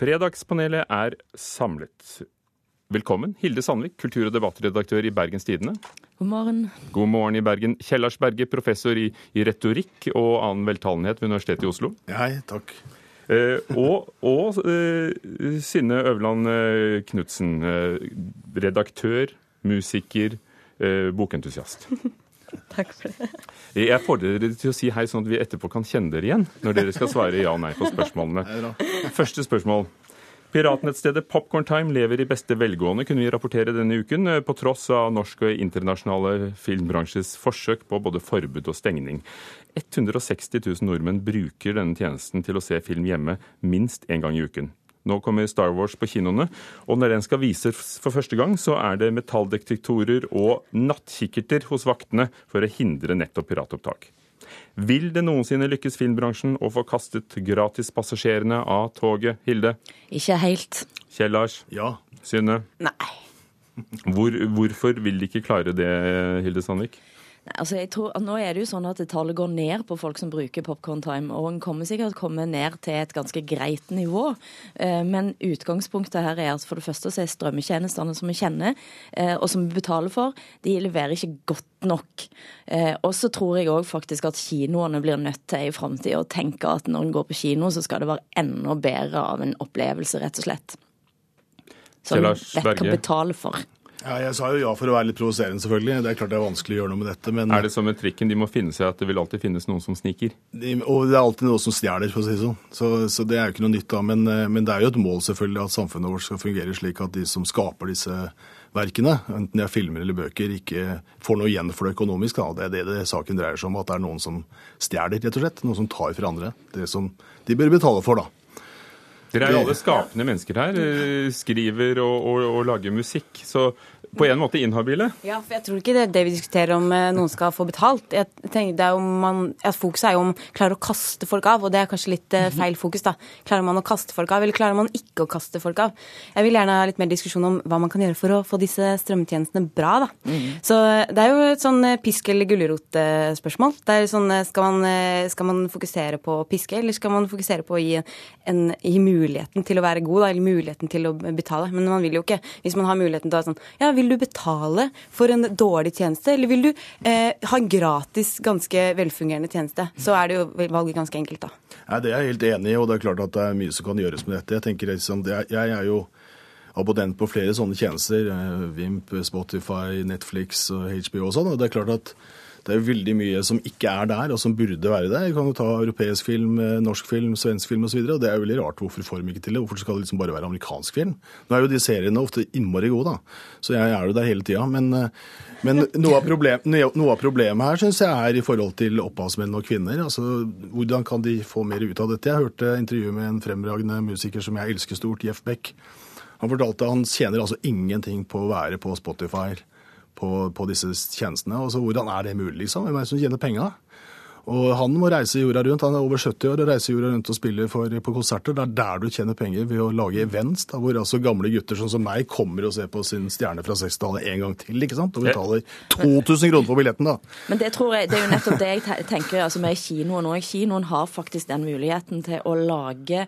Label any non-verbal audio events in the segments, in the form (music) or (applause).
Fredagspanelet er samlet. Velkommen, Hilde Sandvik, kultur- og debattredaktør i Bergens Tidende. God morgen. God morgen i Bergen. Kjellars Berge, professor i, i retorikk og annen veltalenhet ved Universitetet i Oslo. Hei, takk. Eh, og og eh, Synne Øverland eh, Knutsen, eh, redaktør, musiker, eh, bokentusiast. (laughs) Takk for det. Jeg fordrer dere til å si hei, sånn at vi etterpå kan kjenne dere igjen når dere skal svare ja og nei på spørsmålene. Første spørsmål. Piratnettstedet Popcorn Time lever i beste velgående, kunne vi rapportere denne uken, på tross av norsk og internasjonale filmbransjes forsøk på både forbud og stengning. 160 000 nordmenn bruker denne tjenesten til å se film hjemme minst én gang i uken. Nå kommer Star Wars på kinoene, og når den skal vises for første gang, så er det metalldetektorer og nattkikkerter hos vaktene for å hindre nettopp piratopptak. Vil det noensinne lykkes filmbransjen å få kastet gratispassasjerene av toget, Hilde? Ikke helt. Kjell Lars? Ja. Synne? Nei. Hvor, hvorfor vil de ikke klare det, Hilde Sandvik? Nei, Altså, jeg tror, nå er det jo sånn at tallet går ned på folk som bruker Popcorn Time, og en kommer sikkert komme ned til et ganske greit nivå. Eh, Men utgangspunktet her er at for det første så er strømmetjenestene som vi kjenner, eh, og som vi betaler for, de leverer ikke godt nok. Eh, Og så tror jeg òg faktisk at kinoene blir nødt til i framtida å tenke at når en går på kino, så skal det være enda bedre av en opplevelse, rett og slett. Som en vet hva betale for. Ja. Jeg sa jo ja for å være litt provoserende, selvfølgelig. Det er klart det er vanskelig å gjøre noe med dette. Men, Er det som med trikken, de må finne seg at det vil alltid finnes noen som sniker? de- og det er alltid noen som stjeler, for å si det sånn. Så, så det er jo ikke noe nytt da. Men, eh, men det er jo et mål selvfølgelig at samfunnet vårt skal fungere slik at de som skaper disse verkene, enten det er filmer eller bøker, ikke får noe igjen for det økonomisk. Da. Det er det, det saken dreier seg om, at det er noen som stjeler, rett og slett. Noen som tar fra andre. Det som de bør betale for, da. Dere er jo alle skapende mennesker her. eh, Skriver og, og, og lager musikk. Så på en måte inhabile. Ja, for jeg tror ikke det er det vi diskuterer om eh, noen skal få betalt. Jeg tenker det er jo man, at Fokuset er jo om klarer å kaste folk av, og det er kanskje litt eh, feil fokus. da. Klarer man å kaste folk av, eller klarer man ikke å kaste folk av? Jeg vil gjerne ha litt mer diskusjon om hva man kan gjøre for å få disse strømtjenestene bra. da. Så eh, det er jo et sånn pisk- eller gulrot-spørsmål. Det er sånn, skal man, skal man fokusere på å piske, eller skal man fokusere på å gi, en, gi muligheten til å være god, da, eller muligheten til å betale? Men man vil jo ikke, hvis man har muligheten til å være sånn Ja, vil du betale for en dårlig tjeneste, eller vil du eh, ha en gratis, ganske velfungerende tjeneste? Så er det jo valget ganske enkelt, da. Nei, Det er jeg helt enig i, og det er klart at det er mye som kan gjøres med dette. Jeg tenker liksom, Jeg er jo abonnent på flere sånne tjenester. eh, Vimp, Spotify, Netflix og HBO og sånn. og det er klart at det er veldig mye som ikke er der, og som burde være der. Vi kan jo ta europeisk film, eh, norsk film, svensk film osv. Det er jo veldig rart. Hvorfor får de ikke til det? Hvorfor skal det liksom bare være amerikansk film? Nå er jo de seriene ofte innmari gode, da. Så jeg er jo der hele tida. Men, eh, men noe, av problem, noe av problemet her syns jeg er i forhold til opphavsmenn og kvinner. Altså, Hvordan kan de få mer ut av dette? Jeg hørte intervjuet med en fremragende musiker som jeg elsker stort, Jeff Beck. Han fortalte at han tjener altså ingenting på å være på Spotify på, på disse tjenestene. Og så hvordan er det mulig, liksom? Hvem er det som tjener penga? Og han må reise jorda rundt. Han er over 70 år og reiser jorda rundt og spiller for, på konserter. Det er der du tjener penger ved å lage events, da, hvor altså gamle gutter sånn som meg kommer og ser på sin stjerne fra 60-tallet en gang til, ikke sant? Og betaler 2000 kroner for billetten, da. Men det tror jeg, det er jo nettopp det jeg tenker altså med kinoen òg. Kinoen har faktisk den muligheten til å lage,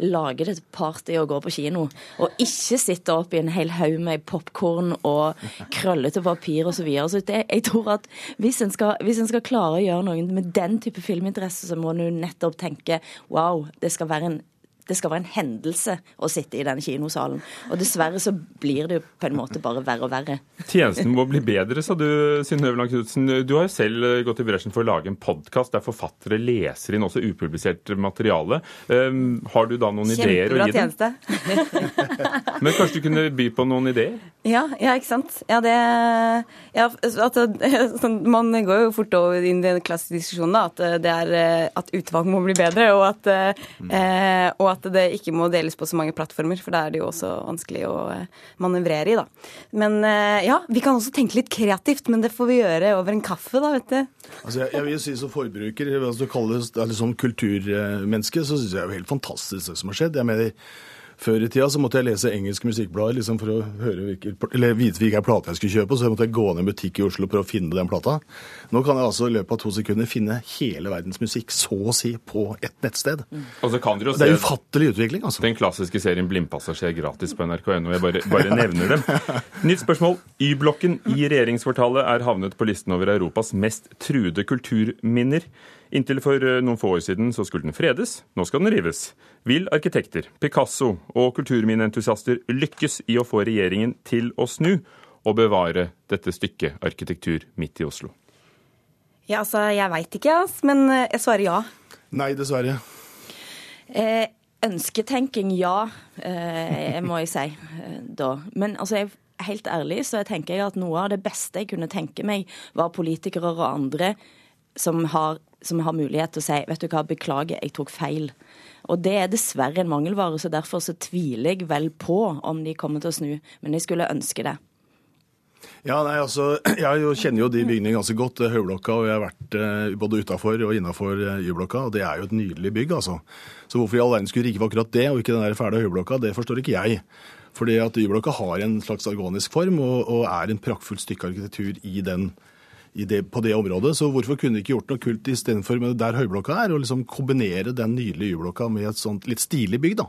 lage det til party og gå på kino. Og ikke sitte opp i en hel haug med popkorn og krøllete papir osv. Så videre. så det, jeg tror at hvis en, skal, hvis en skal klare å gjøre noe med den type filminteresse, så må du nettopp tenke wow, det skal være en det skal være en hendelse å sitte i denne kinosalen. Og dessverre så blir det jo på en måte bare verre og verre. Tjenesten må bli bedre, sa du, Synnøve Øverland Knutsen. Du har jo selv eh, gått i bresjen for å lage en podkast der forfattere leser inn også upublisert materiale. Um, har du da noen ideer å Kjempebra gi dem? tjeneste. (laughs) Men kanskje du kunne by på noen ideer? Ja, ja, ikke sant. Ja, det ja, altså, (laughs) Man går jo fort over inn i den klassiske diskusjonen da, at, det er, eh, at utvalg må bli bedre, og at, eh, og at det ikke må deles på så mange plattformer, for da er det jo også vanskelig å eh, manøvrere i, da. Men eh, ja, vi kan også tenke litt kreativt, men det får vi gjøre over en kaffe, da, vet du. Altså, jeg, jeg vil si som forbruker, altså, du kaller det eller kulturmenneske, så syns jeg det er helt fantastisk det som har skjedd. Jeg mener, Før i tida så måtte jeg lese engelske musikkblader liksom for å høre hvilke, eller vite hvilken plate jeg skulle kjøpe, så jeg måtte gå ned i en butikk i Oslo for å finne den plata. Nå kan jeg altså i løpet av to sekunder finne hele verdens musikk, så å si, på ett nettsted. Og så kan dere jo Det er ufattelig utvikling, altså. den klassiske serien Blindpassasjer gratis på nrk.no. Jeg bare, bare nevner dem. Nytt spørsmål. Y-blokken i regjeringskvartalet er havnet på listen over Europas mest truede kulturminner. Inntil for eh, noen få år siden så skulle den fredes, nå skal den rives. Vil arkitekter, Picasso og kulturminneentusiaster lykkes i å få regjeringen til å snu og bevare dette stykket arkitektur midt i Oslo? Ja, altså, jeg veit ikke, men eh, jeg svarer ja. Nei, dessverre. Eh, ønsketenking, ja, eh, må jeg si eh, da. Men altså, jeg, helt ærlig så tenker jeg at noe av det beste jeg kunne tenke meg, var politikere og andre som har, som har mulighet til å si vet du hva, beklager, jeg tok feil. Og det er dessverre en mangelvare, så derfor så tviler jeg vel på om de kommer til å snu. Men jeg skulle ønske det. Ja, nei, altså, (clears throat) Jeg kjenner jo de bygningene ganske godt, eh, Høyblokka, og jeg har vært eh, både utafor og innafor Y-blokka. og Det er jo et nydelig bygg, altså. Så hvorfor i all verden skulle rive akkurat det, og ikke den der fæle Høyblokka, det forstår ikke jeg. Fordi at Y-blokka har en slags organisk form, og, og er en praktfullt stykke arkitektur i den det, på det området. Så hvorfor kunne de ikke gjort noe kult istedenfor der Høyblokka er, og liksom kombinere den nydelige Y-blokka med et sånt litt stilig bygg, da.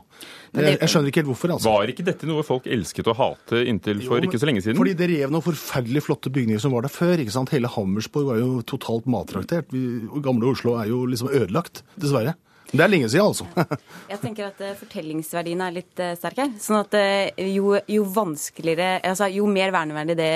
Jeg, jeg skjønner ikke helt hvorfor, altså. Var ikke dette noe folk elsket å hate inntil for Jo, ikke så lenge siden? Fordi det rev noen forferdelig flotte bygninger som var der før. ikke sant? Hele Hammersborg var jo totalt mattraktert. Vi- Gamle Oslo er jo liksom ødelagt, dessverre. Det er lenge siden, altså. (laughs) Jeg tenker at fortellingsverdiene er litt eh, sterk her. Sånn at eh, jo, jo vanskeligere Altså jo mer verneverdig det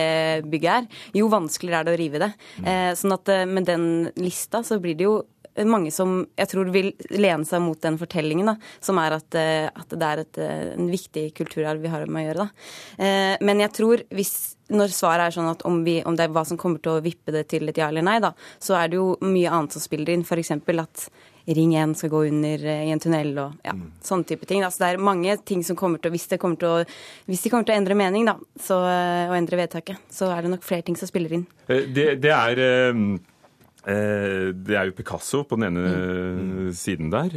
bygget er, jo vanskeligere er det å rive det. Eh, sånn at eh, med den lista så blir det jo mange som jeg tror vil lene seg mot den fortellingen, da, som er at, eh, at det er et, eh, en viktig kulturarv vi har med å gjøre. Da. Eh, Men jeg tror hvis når svaret er sånn at om, vi, om det er hva som kommer til å vippe det til et ja eller nei, da, så er det jo mye annet som spiller inn. F.eks. at Ring 1 skal gå under eh, i en tunnel og ja, sånne type ting. Altså, det er mange ting som kommer til å Hvis, det kommer til å, hvis de kommer til å endre mening da, så, eh, og endre vedtaket, så er det nok flere ting som spiller inn. Eh, Det, det er Det er jo Picasso på den ene siden der.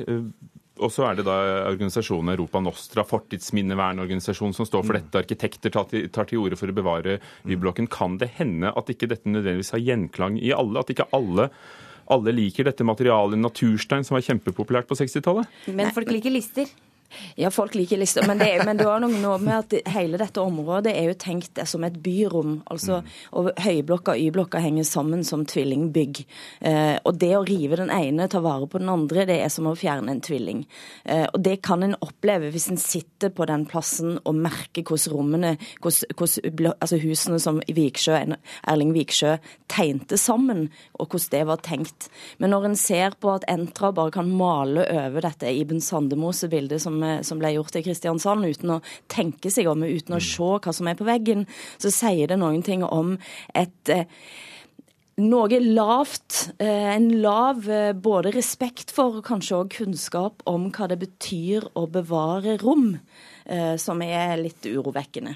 Og så er det da organisasjonen Europa Nostra, fortidsminnevernorganisasjon, som står for dette. Arkitekter tar til, tar til orde for å bevare Y-blokken. Kan det hende at ikke dette nødvendigvis har gjenklang i alle? At ikke alle, alle liker dette materialet naturstein, som var kjempepopulært på 60-tallet? Men folk liker lister. Ja, folk liker lister, men det, er, men det har noe noe med at hele dette området er jo tenkt som et byrom. altså, og Høyblokka og Y-blokka henger sammen som tvillingbygg. Eh, og det å rive den ene, ta vare på den andre, det er som å fjerne en tvilling. Eh, og det kan en oppleve hvis en sitter på den plassen og merker hvordan rommene, hvordan, hvordan altså husene som Viksjø, Erling Viksjø tegnte sammen, og hvordan det var tenkt. Men når en ser på at Entra bare kan male over dette Iben Sandemose-bildet som, eh, som ble gjort i Kristiansand, uten å tenke seg om, uten å se hva som er på veggen, så sier det noen ting om et eh, noe lavt, eh, en lav både respekt for og kanskje òg kunnskap om hva det betyr å bevare rom, som er litt urovekkende.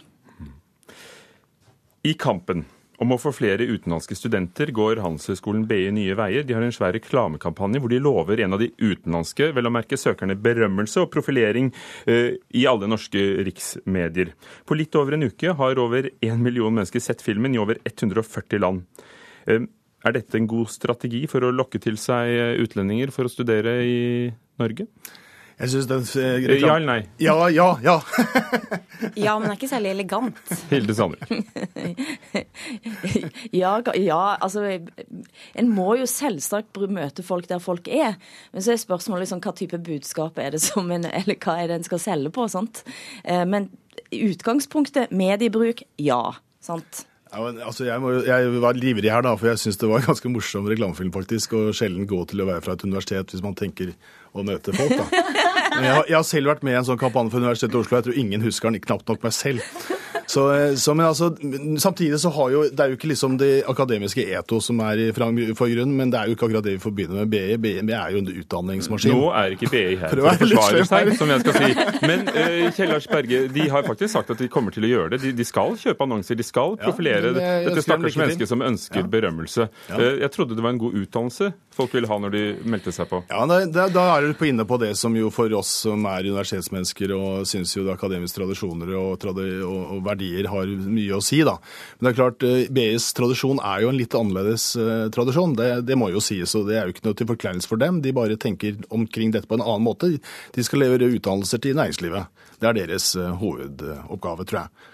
I kampen om å få flere utenlandske studenter går Handelshøyskolen BI nye veier. De har en svær reklamekampanje hvor de lover en av de utenlandske, vel å merke søkerne, berømmelse og profilering eh, i alle norske riksmedier. På litt over en uke har over én million mennesker sett filmen i over 140 land. Eh, er dette en god strategi for å lokke til seg eh, utlendinger for å studere i Norge? Jeg synes den eh, Eh, Ja eller nei? Ja, ja, ja. (laughs) Ja, men det er ikke særlig elegant. (laughs) Hilde Sandvik. (laughs) Ja, ja, altså En må jo selvsagt møte folk der folk er. Men så er spørsmålet liksom, hva type budskap er det som en, eller hva er det en skal selge på. sant? Eh, Men i utgangspunktet mediebruk, ja. sant? Ja, men, altså, jeg, må, jeg var livrig her, da, for jeg syns det var en ganske morsom reklamefilm, faktisk. Og sjelden gå til å være fra et universitet hvis man tenker å møte folk, da. Jeg, jeg har selv vært med i en sånn kampanje for Universitetet i Oslo. Jeg tror ingen husker den, knapt nok meg selv. Så, eh, så, men altså, samtidig så har jo Det er jo ikke liksom det akademiske eto som er i forgrunnen, men det er jo ikke akkurat det vi forbinder med BI. BI er jo en utdanningsmaskin. Nå er ikke BI her for å forsvare seg, som jeg skal si. Men uh, Kjell Lars Berge, de har faktisk sagt at de kommer til å gjøre det. De, de skal kjøpe annonser, de skal profilere ja, dette stakkars mennesket som ønsker ja. berømmelse. Ja. Uh, jeg trodde det var en god utdannelse folk ville ha når de meldte seg på? Ja, Da, da er du inne på det som jo for oss som er universitetsmennesker og syns jo det er akademiske tradisjoner og, og, og verdier har mye å si, da. Men det er klart, eh, BIs tradisjon er jo en litt annerledes uh, tradisjon. Det, det, må jo sies, og det er jo ikke noe til forkleinelse for dem. De bare tenker omkring dette på en annen måte. De skal levere utdannelser til næringslivet. Det er deres uh, hovedoppgave, tror jeg.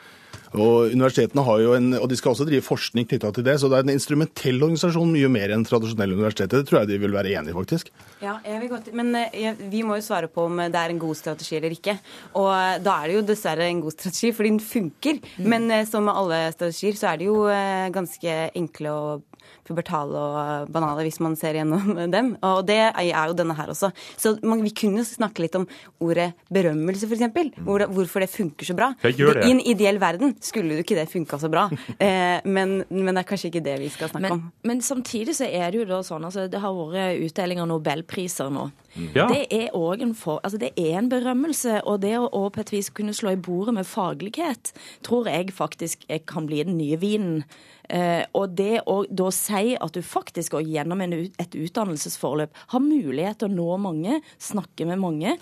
Og Universitetene har jo en, og de skal også drive forskning knytta til det, så det er en instrumentell organisasjon mye mer enn tradisjonelle universiteter. Det tror jeg de vil være enig i, faktisk. Ja, jeg vil godt, Men jeg, vi må jo svare på om det er en god strategi eller ikke. Og eh, da er det jo dessverre en god strategi, fordi den funker. Mm. Men eh, som med alle strategier, så er det jo eh, ganske enkle og pubertale og banale hvis man ser gjennom (laughs) dem. Og det er jo denne her også. Så man, vi kunne snakke litt om ordet berømmelse, f.eks. Hvor, hvorfor det funker så bra. I en ideell verden skulle jo ikke det funka så bra. (laughs) Eh, men, men, det er kanskje ikke det vi skal snakke men, om. Men samtidig så er det jo da sånn altså det har vært utdeling av nobelpriser nå. Ja. Det er en, for, altså det er en berømmelse. Og det å, på et vis kunne slå i bordet med faglighet tror jeg faktisk kan bli den nye vinen. Eh, og det å da si at du faktisk går gjennom en, et utdannelsesforløp, har mulighet til å nå mange, snakke med mange,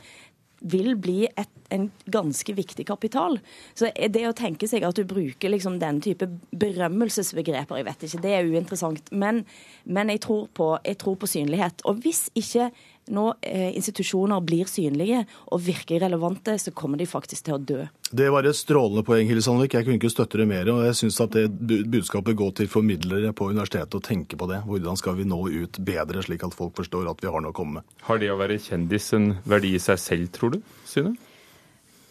vil bli et, en ganske viktig kapital. Så det å tenke seg at du bruker liksom den type berømmelsesbegreper, jeg vet ikke, det er uinteressant. Men, men jeg, tror på, jeg, tror på, synlighet. Og hvis ikke nå eh, institusjoner blir synlige og virker relevante, så kommer de faktisk til å dø. Det var et strålende poeng, Hilde Sandvik. Jeg kunne ikke støtte det mer. og jeg synes at det budskapet går til formidlere på universitetet å tenke på det. Hvordan skal vi nå ut bedre, slik at folk forstår at vi har noe å komme med. Har det å være kjendis en verdi i seg selv, tror du, Syne?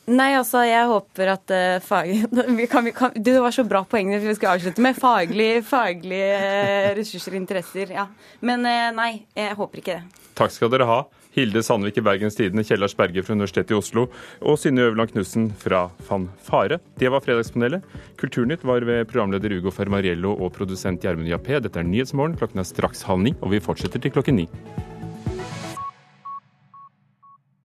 Nei, altså, jeg håper at uh, fag... (laughs) Kan, vi kan... det var så bra poeng vi skal avslutte med. Faglige faglig, uh, ressurser og interesser. Ja. Men uh, nei, jeg håper ikke det. Takk skal dere ha. Hilde Sandvik i Bergens Tidende, Kjellars Berge fra Universitetet i Oslo og Synne Øverland Knutsen fra Fanfare. Det var Fredagspanelet. Kulturnytt var ved programleder Ugo Fermariello og produsent Gjermund Jappé. Dette er Nyhetsmorgen. Klokken er straks halv ni, og vi fortsetter til klokken ni.